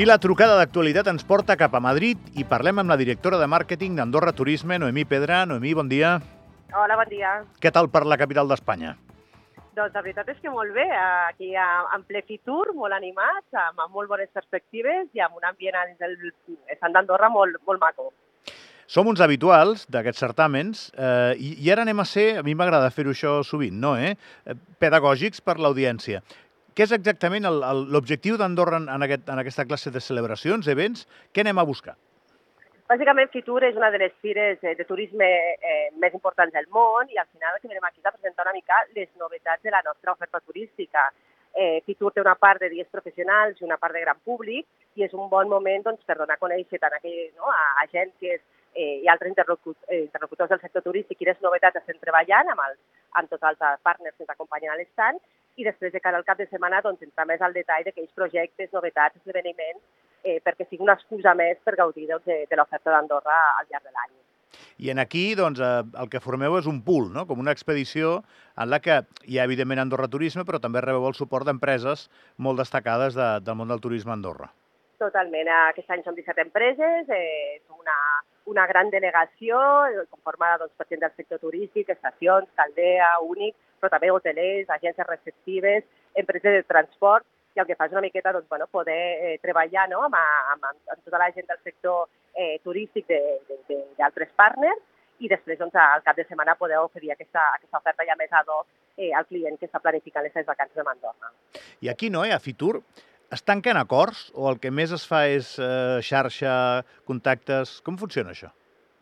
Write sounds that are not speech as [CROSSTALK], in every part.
I la trucada d'actualitat ens porta cap a Madrid i parlem amb la directora de màrqueting d'Andorra Turisme, Noemí Pedra. Noemí, bon dia. Hola, bon dia. Què tal per la capital d'Espanya? Doncs la veritat és que molt bé, aquí en ple Fitur, molt animats, amb, molt bones perspectives i amb un ambient del Sant d'Andorra molt, molt maco. Som uns habituals d'aquests certàmens eh, i, i ara anem a ser, a mi m'agrada fer-ho això sovint, no, eh? pedagògics per l'audiència. Què és exactament l'objectiu d'Andorra en, en, aquest, en aquesta classe de celebracions, events? Què anem a buscar? Bàsicament, Fitur és una de les fires de turisme eh, més importants del món i al final el que venim aquí és a presentar una mica les novetats de la nostra oferta turística. Eh, Fitur té una part de dies professionals i una part de gran públic i és un bon moment doncs, per donar a conèixer tant aquell, no, a agències eh, i altres eh, interlocutors del sector turístic quines novetats estem treballant amb, els, amb tots els partners que ens acompanyen a l'estat i després de cara al cap de setmana doncs, entrar més al detall d'aquells projectes, novetats, esdeveniments, eh, perquè sigui una excusa més per gaudir doncs, de, de l'oferta d'Andorra al llarg de l'any. I en aquí doncs, eh, el que formeu és un pool, no? com una expedició en la que hi ha evidentment Andorra Turisme, però també rebeu el suport d'empreses molt destacades de, del món del turisme a Andorra. Totalment. Aquest any som 17 empreses, eh, una, una gran delegació eh, conformada doncs, per gent del sector turístic, estacions, Caldea, Únic, però també hotelers, agències receptives, empreses de transport, i el que fa és una miqueta doncs, bueno, poder eh, treballar no? amb, amb, amb tota la gent del sector eh, turístic d'altres partners i després doncs, al cap de setmana poder oferir aquesta, aquesta oferta ja més ad hoc eh, al client que està planificant les seves vacances de Mandorra. I aquí, no, eh, a Fitur, es tanquen acords o el que més es fa és eh, xarxa, contactes? Com funciona això?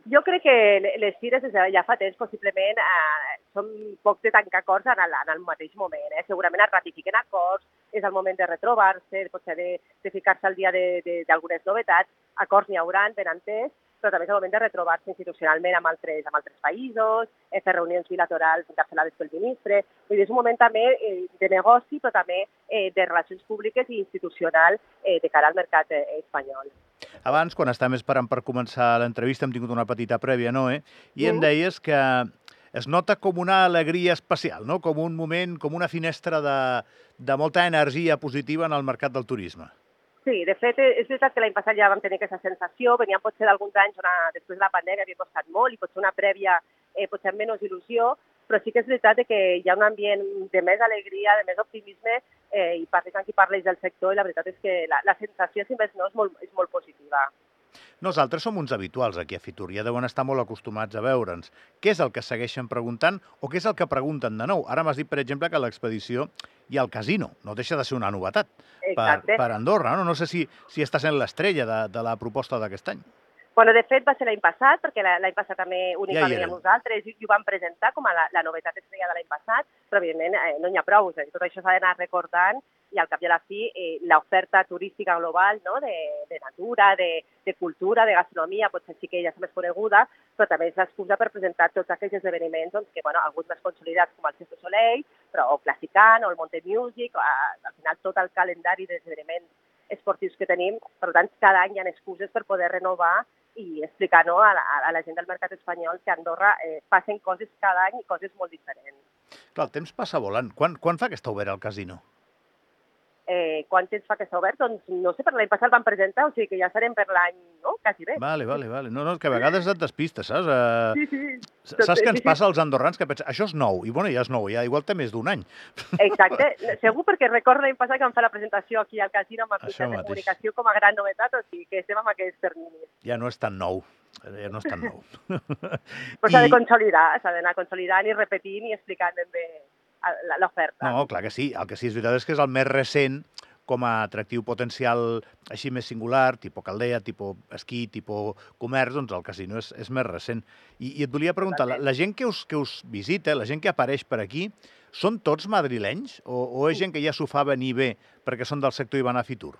Jo crec que les fires des de ja fa temps possiblement eh, són poc de tancar acords en el, en el mateix moment. Eh? Segurament es ratifiquen acords, és el moment de retrobar-se, potser de, de ficar-se al dia d'algunes novetats. Acords n'hi hauran, ben entès, però també és el moment de retrobar-se institucionalment amb altres, amb altres països, eh, fer reunions bilaterals encapçalades pel ministre. Vull dir, és un moment també eh, de negoci, però també eh, de relacions públiques i institucional eh, de cara al mercat eh, espanyol. Abans, quan estàvem esperant per començar l'entrevista, hem tingut una petita prèvia, no, eh? I mm. em deies que es nota com una alegria especial, no? com un moment, com una finestra de, de molta energia positiva en el mercat del turisme. Sí, de fet, és veritat que l'any passat ja vam tenir aquesta sensació, veníem potser d'alguns anys on després de la pandèmia havia costat molt i potser una prèvia eh, potser amb menys il·lusió, però sí que és veritat que hi ha un ambient de més alegria, de més optimisme eh, i parles amb qui parles del sector i la veritat és que la, la sensació, si més no, és molt, és molt positiva. Nosaltres som uns habituals aquí a Fitur, ja deuen estar molt acostumats a veure'ns. Què és el que segueixen preguntant o què és el que pregunten de nou? Ara m'has dit, per exemple, que l'expedició i el casino. No deixa de ser una novetat per, per Andorra. No? no sé si, si està sent l'estrella de, de la proposta d'aquest any. Bueno, de fet, va ser l'any passat, perquè l'any passat també únicament ja nosaltres i, i ho vam presentar com a la, la novetat estrella de l'any passat, però evidentment eh, no n'hi ha prou, és tot això s'ha d'anar recordant i al cap i a la fi eh, l'oferta turística global no? de, de natura, de, de cultura, de gastronomia, potser sí que ja és més coneguda, però també és l'excusa per presentar tots aquells esdeveniments doncs, que, bueno, alguns més consolidats com el Cirque Soleil, però o Classicant o el Monte Music, al final tot el calendari d'esdeveniments esportius que tenim, per tant, cada any hi ha excuses per poder renovar i explicar no, a, la, a la gent del mercat espanyol que a Andorra eh, passen coses cada any i coses molt diferents. Clar, el temps passa volant. Quan, quan fa que està obert el casino? Eh, quan temps fa que està obert? Doncs no sé, per l'any passat van presentar, o sigui que ja serem per l'any, no? Quasi bé. Vale, vale, vale. No, no, que a vegades et despistes, saps? Uh, sí, sí. Saps què ens passa als andorrans que pensen, això és nou, i bueno, ja és nou, ja igual té més d'un any. Exacte, [LAUGHS] segur perquè recordo l'any passat que vam fer la presentació aquí al casino amb el de comunicació com a gran novetat, o sigui que estem amb aquests terminis. Ja no és tan nou ja no és tan nou. Però s'ha [LAUGHS] I... de consolidar, s'ha d'anar consolidant i repetint i explicant ben bé l'oferta. No, clar que sí. El que sí és veritat és que és el més recent com a atractiu potencial així més singular, tipus caldea, tipus esquí, tipus comerç, doncs el casino és, és més recent. I, I et volia preguntar, la, la gent que us, que us visita, la gent que apareix per aquí, són tots madrilenys o, o és gent que ja s'ho fa venir bé perquè són del sector i van a Fitur?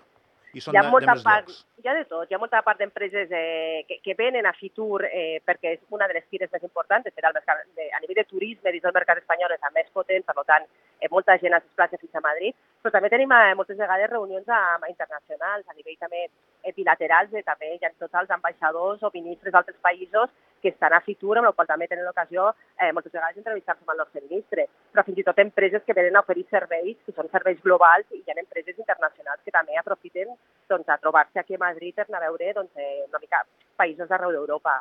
I són hi ha de, molta de part, llocs. Hi ha de tot. Hi ha molta part d'empreses eh, que, que venen a Fitur eh, perquè és una de les fires més importants. Fet, el mercat, de, a nivell de turisme dins del mercat espanyol és la més potent, per tant, eh, molta gent es desplaça fins a Madrid. Però també tenim eh, moltes vegades reunions amb, internacionals, a nivell també eh, bilaterals, eh, també hi ha tots els ambaixadors o ministres d'altres països que estan a Fitur, amb el qual també tenen l'ocasió eh, moltes vegades d'entrevistar-se amb el nostre ministre, però fins i tot empreses que venen a oferir serveis, que són serveis globals, i hi ha empreses internacionals que també aprofiten doncs, a trobar-se aquí a Madrid per anar a veure doncs, eh, una mica països d'arreu d'Europa.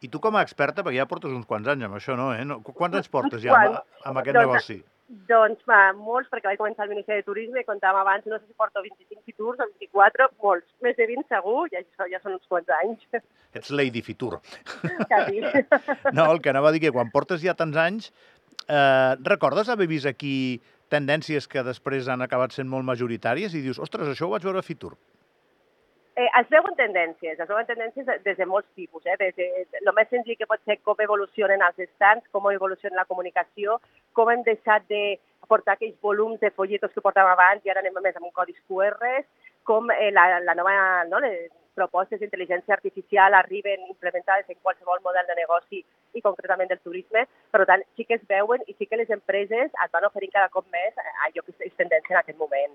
I tu com a experta, perquè ja portes uns quants anys amb això, no? Eh? no quants [LAUGHS] anys portes ja amb, amb aquest doncs, negoci? Doncs va, molts, perquè vaig començar al Ministeri de Turisme, contàvem abans, no sé si porto 25 Fiturs o 24, molts, més de 20 segur, ja, ja són uns quants anys. Ets Lady Fitur. Quasi. [LAUGHS] No, el que anava a dir que quan portes ja tants anys, eh, recordes haver vist aquí tendències que després han acabat sent molt majoritàries i dius, ostres, això ho vaig veure a Fitur. Eh, es veuen tendències, es veuen tendències des de molts tipus, eh? des de el més senzill que pot ser com evolucionen els estants, com evoluciona la comunicació, com hem deixat de portar aquells volums de folletos que portàvem abans i ara anem més amb un codis QR, com eh, la, la nova, no, les propostes d'intel·ligència artificial arriben implementades en qualsevol model de negoci i concretament del turisme. Per tant, sí que es veuen i sí que les empreses et van oferint cada cop més allò que és tendència en aquest moment.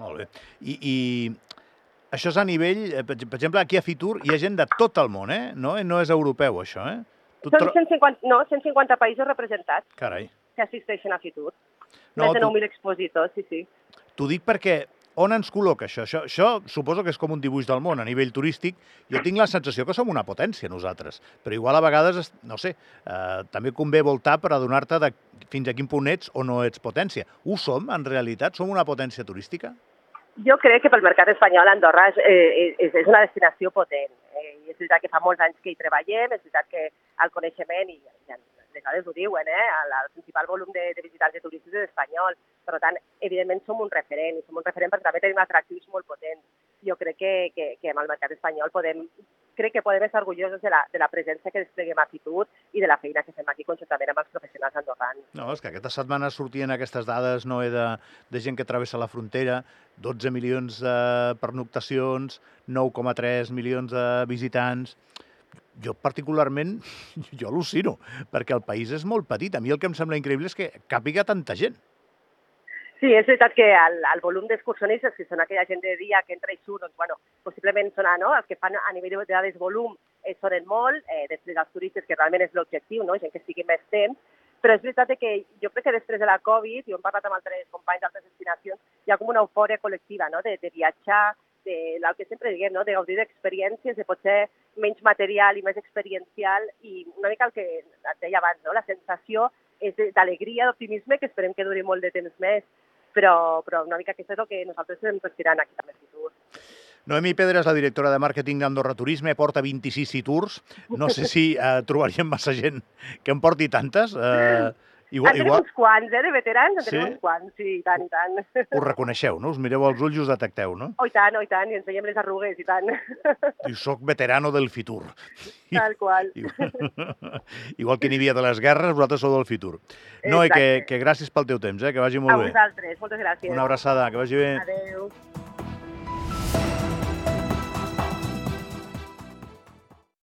Molt bé. I, i això és a nivell, eh, per exemple, aquí a Fitur hi ha gent de tot el món, eh? No, no és europeu, això, eh? Tu Són 150, no, 150 països representats. Carai. Que assisteixen a Fitur. No, Més de 9.000 tu... expositors, sí, sí. T'ho dic perquè on ens col·loca això? això? Això suposo que és com un dibuix del món a nivell turístic. Jo tinc la sensació que som una potència nosaltres, però igual a vegades, no sé, eh, també convé voltar per adonar-te de fins a quin punt ets o no ets potència. Ho som, en realitat? Som una potència turística? Jo crec que pel mercat espanyol Andorra és, eh, és, és una destinació potent. Eh, I és veritat que fa molts anys que hi treballem, és veritat que el coneixement, i ja, les dades ho diuen, eh, el, el principal volum de, de visitants de turistes és espanyol. Per tant, evidentment som un referent, i som un referent perquè també tenim atractius molt potents. Jo crec que, que, que amb el mercat espanyol podem crec que podem estar orgullosos de la, de la presència que despleguem a Fitur i de la feina que fem aquí conjuntament amb els professionals andorrans. No, és que aquesta setmana sortien aquestes dades no, de, de gent que travessa la frontera, 12 milions de pernoctacions, 9,3 milions de visitants jo particularment, [LAUGHS] jo al·lucino, perquè el país és molt petit. A mi el que em sembla increïble és que càpiga tanta gent. Sí, és veritat que el, el volum d'excursionistes, que són aquella gent de dia que entra i surt, doncs, bueno, possiblement són no? els que fan a nivell de dades volum eh, sonen molt, eh, després els turistes, que realment és l'objectiu, no? gent que estigui més temps, però és veritat que jo crec que després de la Covid, i ho hem parlat amb altres companys d'altres destinacions, hi ha com una eufòria col·lectiva no? de, de viatjar, de el que sempre diguem, no? de gaudir d'experiències, de potser menys material i més experiencial, i una mica el que et deia abans, no? la sensació és d'alegria, d'optimisme, que esperem que duri molt de temps més, però, però una mica aquesta és el que nosaltres estem respirant aquí també a Fitur. Noemi Pedra és la directora de màrqueting d'Andorra Turisme, porta 26 Citurs. No sé si eh, trobaríem massa gent que en porti tantes. Eh, Igual, en tenim igual... uns quants, eh, de veterans, en sí? tenim uns quants, sí, i tant, i tant. Us reconeixeu, no? Us mireu als ulls i us detecteu, no? Oh, i tant, oh, i tant, i ens veiem les arrugues, i tant. I soc veterano del Fitur. Tal qual. Igual, [LAUGHS] igual que n'hi havia de les guerres, vosaltres sou del Fitur. No, i que, que gràcies pel teu temps, eh? que vagi molt bé. A vosaltres, moltes gràcies. Una abraçada, que vagi bé. Adéu.